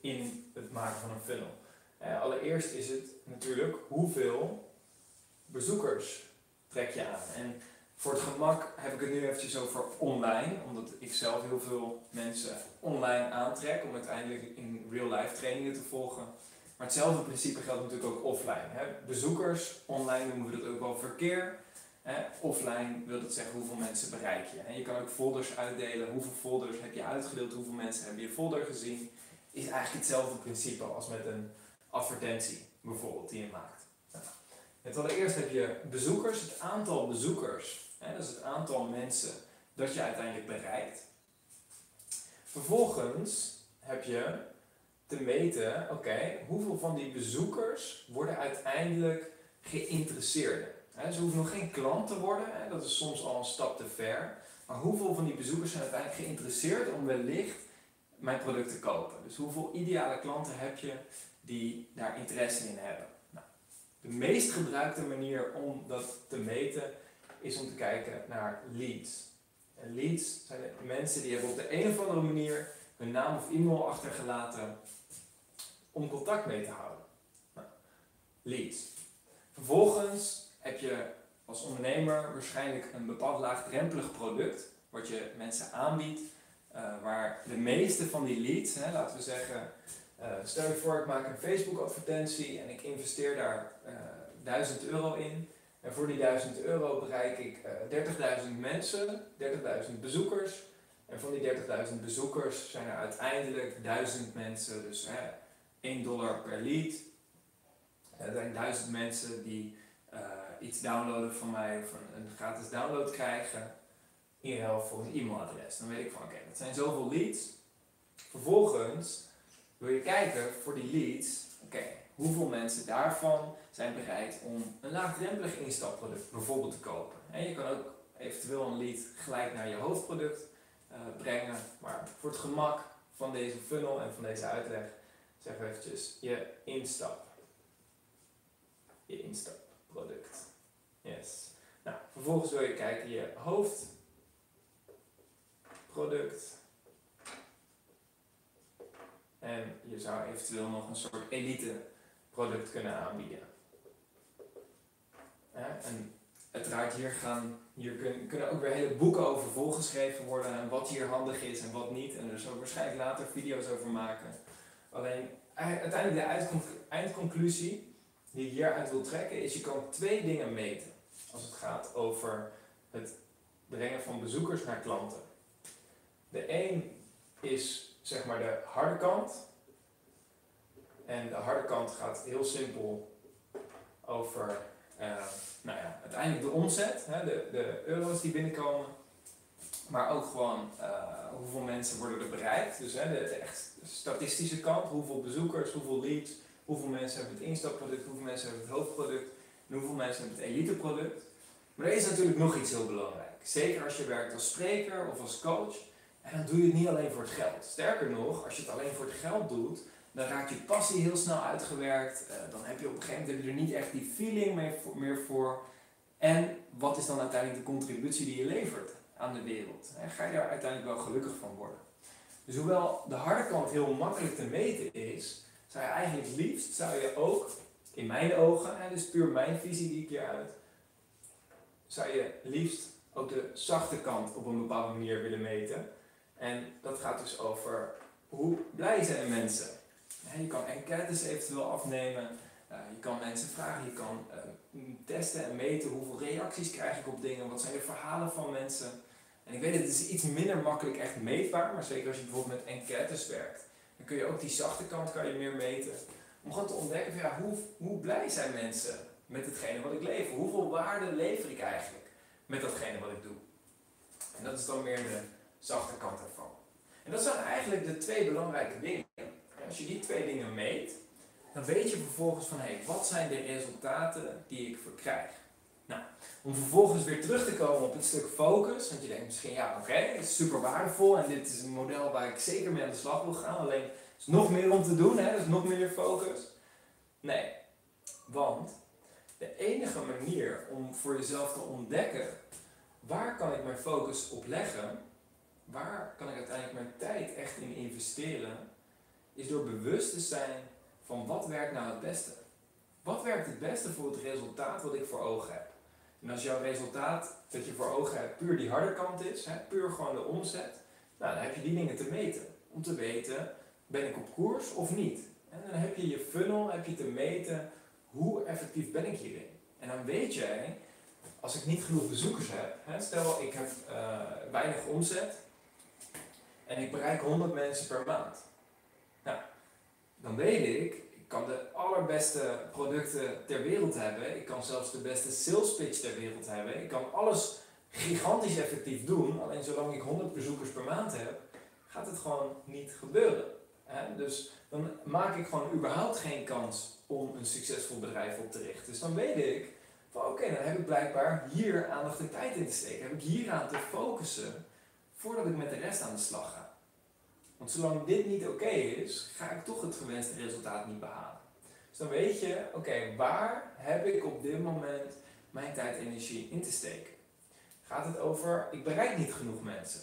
in het maken van een funnel. Uh, allereerst is het natuurlijk hoeveel bezoekers trek je aan. En voor het gemak heb ik het nu eventjes over online, omdat ik zelf heel veel mensen online aantrek om uiteindelijk in real-life trainingen te volgen. Maar hetzelfde principe geldt natuurlijk ook offline. Hè. Bezoekers, online noemen we dat ook wel verkeer. Hè. Offline wil dat zeggen hoeveel mensen bereik je. En je kan ook folders uitdelen. Hoeveel folders heb je uitgedeeld? Hoeveel mensen hebben je folder gezien? Is eigenlijk hetzelfde principe als met een advertentie bijvoorbeeld die je maakt. Nou, het allereerst heb je bezoekers, het aantal bezoekers, hè, dat is het aantal mensen dat je uiteindelijk bereikt. Vervolgens heb je te meten, oké, hoeveel van die bezoekers worden uiteindelijk geïnteresseerden. Ze hoeven nog geen klant te worden, dat is soms al een stap te ver. Maar hoeveel van die bezoekers zijn uiteindelijk geïnteresseerd om wellicht mijn product te kopen? Dus hoeveel ideale klanten heb je die daar interesse in hebben. Nou, de meest gebruikte manier om dat te meten is om te kijken naar leads. En leads zijn mensen die hebben op de een of andere manier hun naam of e-mail achtergelaten om contact mee te houden. Nou, leads. Vervolgens heb je als ondernemer waarschijnlijk een bepaald laagdrempelig product wat je mensen aanbiedt, uh, waar de meeste van die leads, hè, laten we zeggen uh, stel je voor, ik maak een Facebook-advertentie en ik investeer daar uh, eh, 1000 euro in. En voor die 1000 euro bereik ik uh, eh, 30.000 mensen, 30.000 bezoekers. En van die 30.000 bezoekers zijn er uiteindelijk 1000 mensen, dus 1 dollar per lead. Er zijn 1000 mensen die iets downloaden van mij of een, gratis download krijgen in ruil voor een e-mailadres. Dan weet ik van oké, dat zijn zoveel leads. Vervolgens wil je kijken voor die leads, oké, hoeveel mensen daarvan zijn bereid om een laagdrempelig instapproduct bijvoorbeeld te kopen. En je kan ook eventueel een lead gelijk naar je hoofdproduct uh, brengen, maar voor het gemak van deze funnel en van deze uitleg zeggen we eventjes je instap. Je instapproduct. Yes. Nou, vervolgens wil je kijken je hoofdproduct en je zou eventueel nog een soort elite product kunnen aanbieden. en uiteraard hier, gaan, hier kunnen, kunnen ook weer hele boeken over volgeschreven worden en wat hier handig is en wat niet. En er zullen waarschijnlijk later video's over maken. Alleen uiteindelijk de eindconclusie die je hieruit wil trekken is je kan twee dingen meten als het gaat over het brengen van bezoekers naar klanten. De een is zeg maar de harde kant. En de harde kant gaat heel simpel over uh, nou ja, uiteindelijk de omzet, hè, de, de euro's die binnenkomen. Maar ook gewoon uh, hoeveel mensen worden er bereikt. Dus hè, de, echt statistische kant, hoeveel bezoekers, hoeveel leads, hoeveel mensen hebben het instapproduct, hoeveel mensen hebben het hoofdproduct en hoeveel mensen hebben het eliteproduct. Maar er is natuurlijk nog iets heel belangrijks. Zeker als je werkt als spreker of als coach. En dan doe je het niet alleen voor het geld. Sterker nog, als je het alleen voor het geld doet, dan raakt je passie heel snel uitgewerkt. Uh, dan heb je op een gegeven moment er niet echt die feeling meer voor. En wat is dan uiteindelijk de contributie die je levert aan de wereld? En ga je daar uiteindelijk wel gelukkig van worden? Dus hoewel de harde kant heel makkelijk te meten is, zou je eigenlijk liefst, zou je ook, in mijn ogen, en dus puur mijn visie die ik hier uit, zou je liefst ook de zachte kant op een bepaalde manier willen meten. En dat gaat dus over hoe blij zijn mensen. Je kan enquêtes eventueel afnemen, eh, je kan mensen vragen, je kan eh, testen en meten hoeveel reacties krijg ik op dingen, wat zijn de verhalen van mensen. En ik weet het is iets minder makkelijk echt meetbaar, maar zeker als je bijvoorbeeld met enquêtes werkt, dan kun je ook die zachte kant kan je meer meten. Om gewoon te ontdekken van, ja, hoe, hoe blij zijn mensen met hetgene wat ik lever? Hoeveel waarde lever ik eigenlijk met datgene wat ik doe? En dat is dan meer de zachte kant ervan. En dat zijn eigenlijk de twee belangrijke dingen. Als je die twee dingen meet, dan weet je vervolgens van hé, hey, wat zijn de resultaten die ik verkrijg. Nou, om vervolgens weer terug te komen op het stuk focus, want je denkt misschien ja oké, het is super waardevol en dit is een model waar ik zeker mee aan de slag wil gaan, alleen is nog meer om te doen, hè, dus nog meer focus. Nee, want de enige manier om voor jezelf te ontdekken waar kan ik mijn focus op leggen, waar kan ik uiteindelijk mijn tijd echt in investeren, is door bewust te zijn van wat werkt nou het beste. Wat werkt het beste voor het resultaat wat ik voor ogen heb? En als jouw resultaat dat je voor ogen hebt puur die harde kant is, hè, puur gewoon de omzet, nou, dan heb je die dingen te meten. Om te weten, ben ik op koers of niet? En dan heb je je funnel, heb je te meten, hoe effectief ben ik hierin? En dan weet jij, als ik niet genoeg bezoekers heb, hè, stel ik heb uh, weinig omzet en ik bereik 100 mensen per maand. Dan weet ik, ik kan de allerbeste producten ter wereld hebben. Ik kan zelfs de beste sales pitch ter wereld hebben. Ik kan alles gigantisch effectief doen. Alleen zolang ik 100 bezoekers per maand heb, gaat het gewoon niet gebeuren. Dus dan maak ik gewoon überhaupt geen kans om een succesvol bedrijf op te richten. Dus dan weet ik van oké, dan heb ik blijkbaar hier aandacht en tijd in te steken. Heb ik hier aan te focussen voordat ik met de rest aan de slag ga. Want zolang dit niet oké is, ga ik toch het gewenste resultaat niet behalen. Dus dan weet je, oké, waar heb ik op dit moment mijn tijd en energie in te steken? Gaat het over, ik bereik niet genoeg mensen?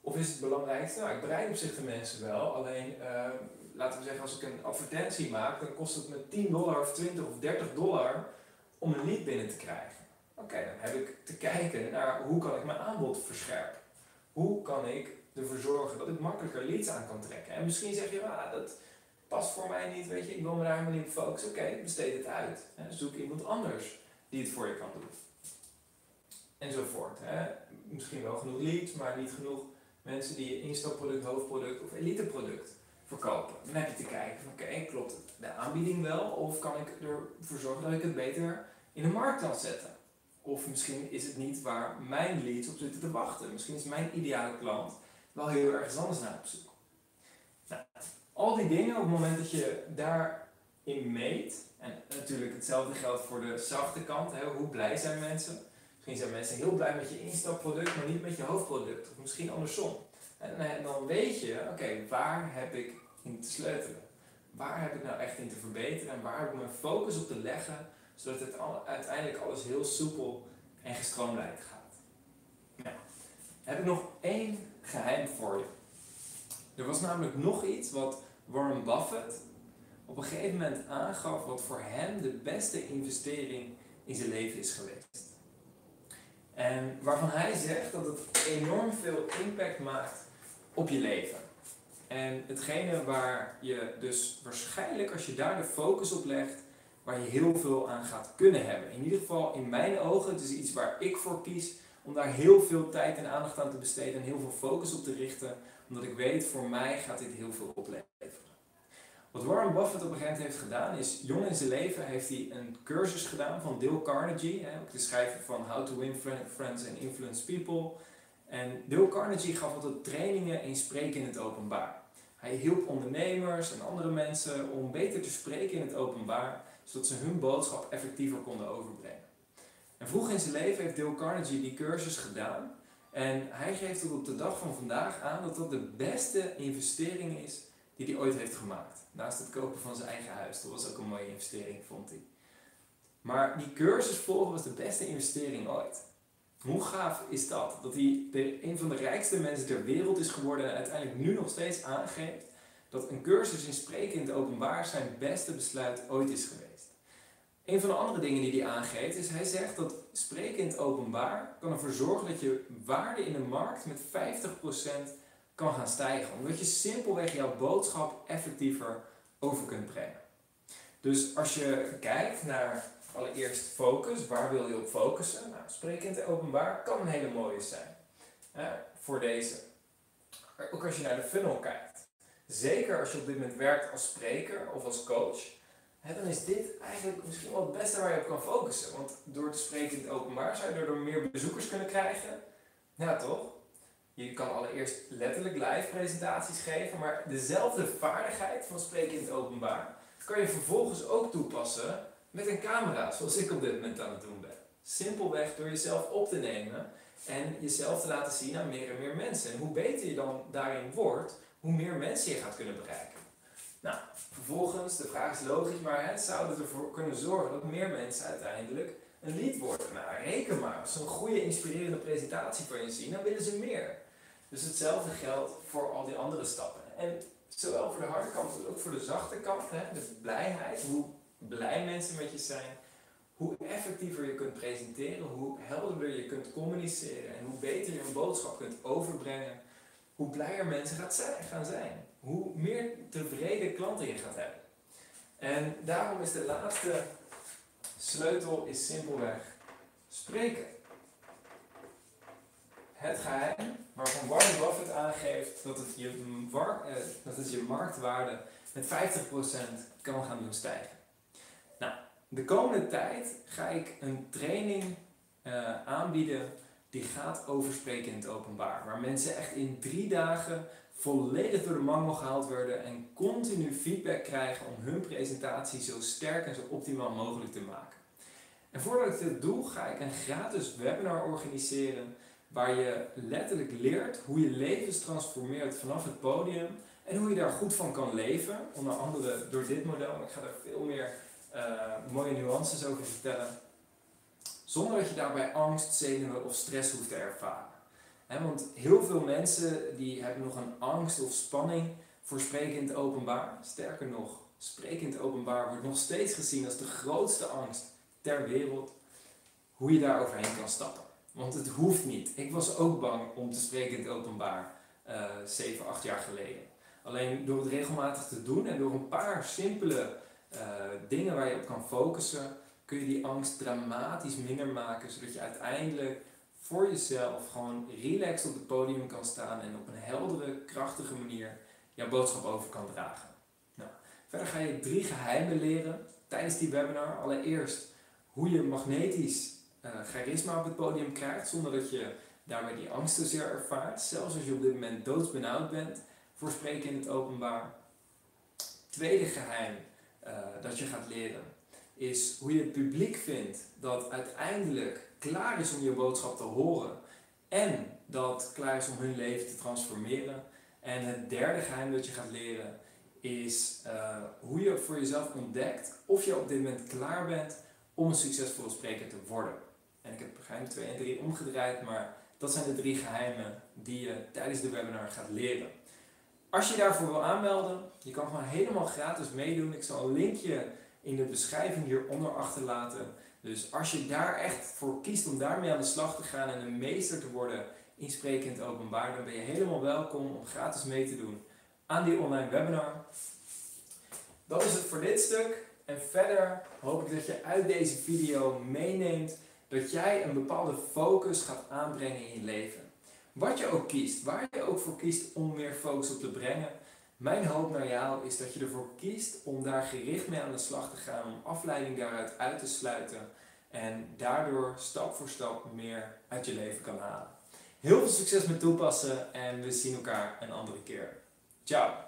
Of is het belangrijkste, nou ik bereik op zich de mensen wel, alleen uh, laten we zeggen als ik een advertentie maak, dan kost het me 10 dollar of 20 of 30 dollar om een lead binnen te krijgen. Oké, dan heb ik te kijken naar hoe kan ik mijn aanbod verscherpen? Hoe kan ik ervoor zorgen dat ik makkelijker leads aan kan trekken? En misschien zeg je, ah, dat past voor mij niet, weet je, ik wil me daar helemaal niet op focussen. Oké, besteed het uit. Hè. Zoek iemand anders die het voor je kan doen. Enzovoort. Hè. Misschien wel genoeg leads, maar niet genoeg mensen die je instapproduct, hoofdproduct of eliteproduct verkopen. Dan heb je te kijken van oké, klopt de aanbieding wel of kan ik ervoor zorgen dat ik het beter in de markt kan zetten? Of misschien is het niet waar mijn leads op zitten te wachten. Misschien is mijn ideale klant wel heel erg anders naar op zoek. Nou, al die dingen op het moment dat je daarin meet, en natuurlijk hetzelfde geldt voor de zachte kant, hè, hoe blij zijn mensen? Misschien zijn mensen heel blij met je instapproduct, maar niet met je hoofdproduct. Of misschien andersom. En, en dan weet je, oké, waar heb ik in te sleutelen? Waar heb ik nou echt in te verbeteren en waar heb ik mijn focus op te leggen, zodat het uiteindelijk alles heel soepel en gestroomlijnd gaat. Nou, heb ik nog één geheim voor je. Er was namelijk nog iets wat Warren Buffett op een gegeven moment aangaf wat voor hem de beste investering in zijn leven is geweest. En waarvan hij zegt dat het enorm veel impact maakt op je leven. En hetgene waar je dus waarschijnlijk, als je daar de focus op legt, waar je heel veel aan gaat kunnen hebben. In ieder geval in mijn ogen, het is iets waar ik voor kies om daar heel veel tijd en aandacht aan te besteden en heel veel focus op te richten, omdat ik weet, voor mij gaat dit heel veel opleveren. Wat Warren Buffett op een gegeven moment heeft gedaan, is jong in zijn leven heeft hij een cursus gedaan van Dale Carnegie, hè, ook de schrijver van How to Win Friends and Influence People. En Dale Carnegie gaf altijd trainingen in spreken in het openbaar. Hij hielp ondernemers en andere mensen om beter te spreken in het openbaar, zodat ze hun boodschap effectiever konden overbrengen. En vroeg in zijn leven heeft Dale Carnegie die cursus gedaan. En hij geeft tot op de dag van vandaag aan dat dat de beste investering is die hij ooit heeft gemaakt. Naast het kopen van zijn eigen huis. Dat was ook een mooie investering, vond hij. Maar die cursus volgen was de beste investering ooit. Hoe gaaf is dat? Dat hij de, een van de rijkste mensen ter wereld is geworden en uiteindelijk nu nog steeds aangeeft dat een cursus in spreken in het openbaar zijn beste besluit ooit is geweest. Een van de andere dingen die hij aangeeft is, hij zegt dat spreken in het openbaar kan ervoor zorgen dat je waarde in de markt met 50% kan gaan stijgen. Omdat je simpelweg jouw boodschap effectiever over kunt brengen. Dus als je kijkt naar allereerst focus, waar wil je op focussen? Nou, spreken in het openbaar kan een hele mooie zijn. voor deze. Ook als je naar de funnel kijkt. Zeker als je op dit moment werkt als spreker of als coach dan is dit eigenlijk misschien wel het beste waar je op kan focussen. Want door te spreken in het openbaar zou je daardoor meer bezoekers kunnen krijgen. Ja, toch? Je kan allereerst letterlijk live presentaties geven, maar dezelfde vaardigheid van spreken in het openbaar kan je vervolgens ook toepassen met een camera, zoals ik op dit moment aan het doen ben. Simpelweg door jezelf op te nemen en jezelf te laten zien aan meer en meer mensen. En hoe beter je dan daarin wordt, hoe meer mensen je gaat kunnen bereiken. Nou, vervolgens, de vraag is logisch, maar het zou ervoor kunnen zorgen dat meer mensen uiteindelijk een lied worden. Nou, reken maar, als ze een goede, inspirerende presentatie van je zien, dan willen ze meer. Dus hetzelfde geldt voor al die andere stappen. En zowel voor de harde kant als ook voor de zachte kant, hè, de blijheid, hoe blij mensen met je zijn, hoe effectiever je kunt presenteren, hoe helderder je kunt communiceren en hoe beter je een boodschap kunt overbrengen, hoe blijer mensen gaan zijn hoe meer tevreden klanten je gaat hebben. En daarom is de laatste sleutel is simpelweg spreken. Het geheim waarvan Warren Buffett aangeeft dat het je, eh, dat het je marktwaarde met 50% kan gaan doen stijgen. Nou, de komende tijd ga ik een training uh, aanbieden die gaat over spreken in het openbaar. Waar mensen echt in drie dagen volledig door de mangel gehaald worden en continu feedback krijgen om hun presentatie zo sterk en zo optimaal mogelijk te maken. En voordat ik dit doe, ga ik een gratis webinar organiseren waar je letterlijk leert hoe je levens transformeert vanaf het podium en hoe je daar goed van kan leven. Onder andere door dit model, ik ga daar veel meer uh, mooie nuances over vertellen. Zonder dat je daarbij angst, zenuwen of stress hoeft te ervaren want heel veel mensen die hebben nog een angst of spanning voor spreken in het openbaar. Sterker nog, spreken in het openbaar wordt nog steeds gezien als de grootste angst ter wereld. Hoe je daar overheen kan stappen. Want het hoeft niet. Ik was ook bang om te spreken in het openbaar, uh, 7, 8 jaar geleden. Alleen door het regelmatig te doen en door een paar simpele uh, dingen waar je op kan focussen, kun je die angst dramatisch minder maken, zodat je uiteindelijk voor jezelf gewoon relaxed op het podium kan staan en op een heldere, krachtige manier jouw boodschap over kan dragen. Nou, verder ga je drie geheimen leren tijdens die webinar. Allereerst hoe je magnetisch uh, charisma op het podium krijgt zonder dat je daarmee die angst zeer ervaart. Zelfs als je op dit moment doodsbenauwd bent voor spreken in het openbaar. Tweede geheim uh, dat je gaat leren is hoe je het publiek vindt dat uiteindelijk klaar is om je boodschap te horen en dat klaar is om hun leven te transformeren. En het derde geheim dat je gaat leren is uh, hoe je voor jezelf ontdekt of je op dit moment klaar bent om een succesvolle spreker te worden. En ik heb geheim 2 en 3 omgedraaid, maar dat zijn de drie geheimen die je tijdens de webinar gaat leren. Als je daarvoor wil aanmelden, je kan gewoon helemaal gratis meedoen. Ik zal een linkje in de beschrijving hieronder achterlaten. Dus als je daar echt voor kiest om daarmee aan de slag te gaan en een meester te worden in spreken in het openbaar, dan ben je helemaal welkom om gratis mee te doen aan die online webinar. Dat is het voor dit stuk. En verder hoop ik dat je uit deze video meeneemt dat jij een bepaalde focus gaat aanbrengen in je leven. Wat je ook kiest, waar je ook voor kiest om meer focus op te brengen, mijn hoop naar jou is dat je ervoor kiest om daar gericht mee aan de slag te gaan, om afleiding daaruit uit te sluiten en daardoor stap voor stap meer uit je leven kan halen. Heel veel succes met toepassen en we zien elkaar een andere keer. Ciao!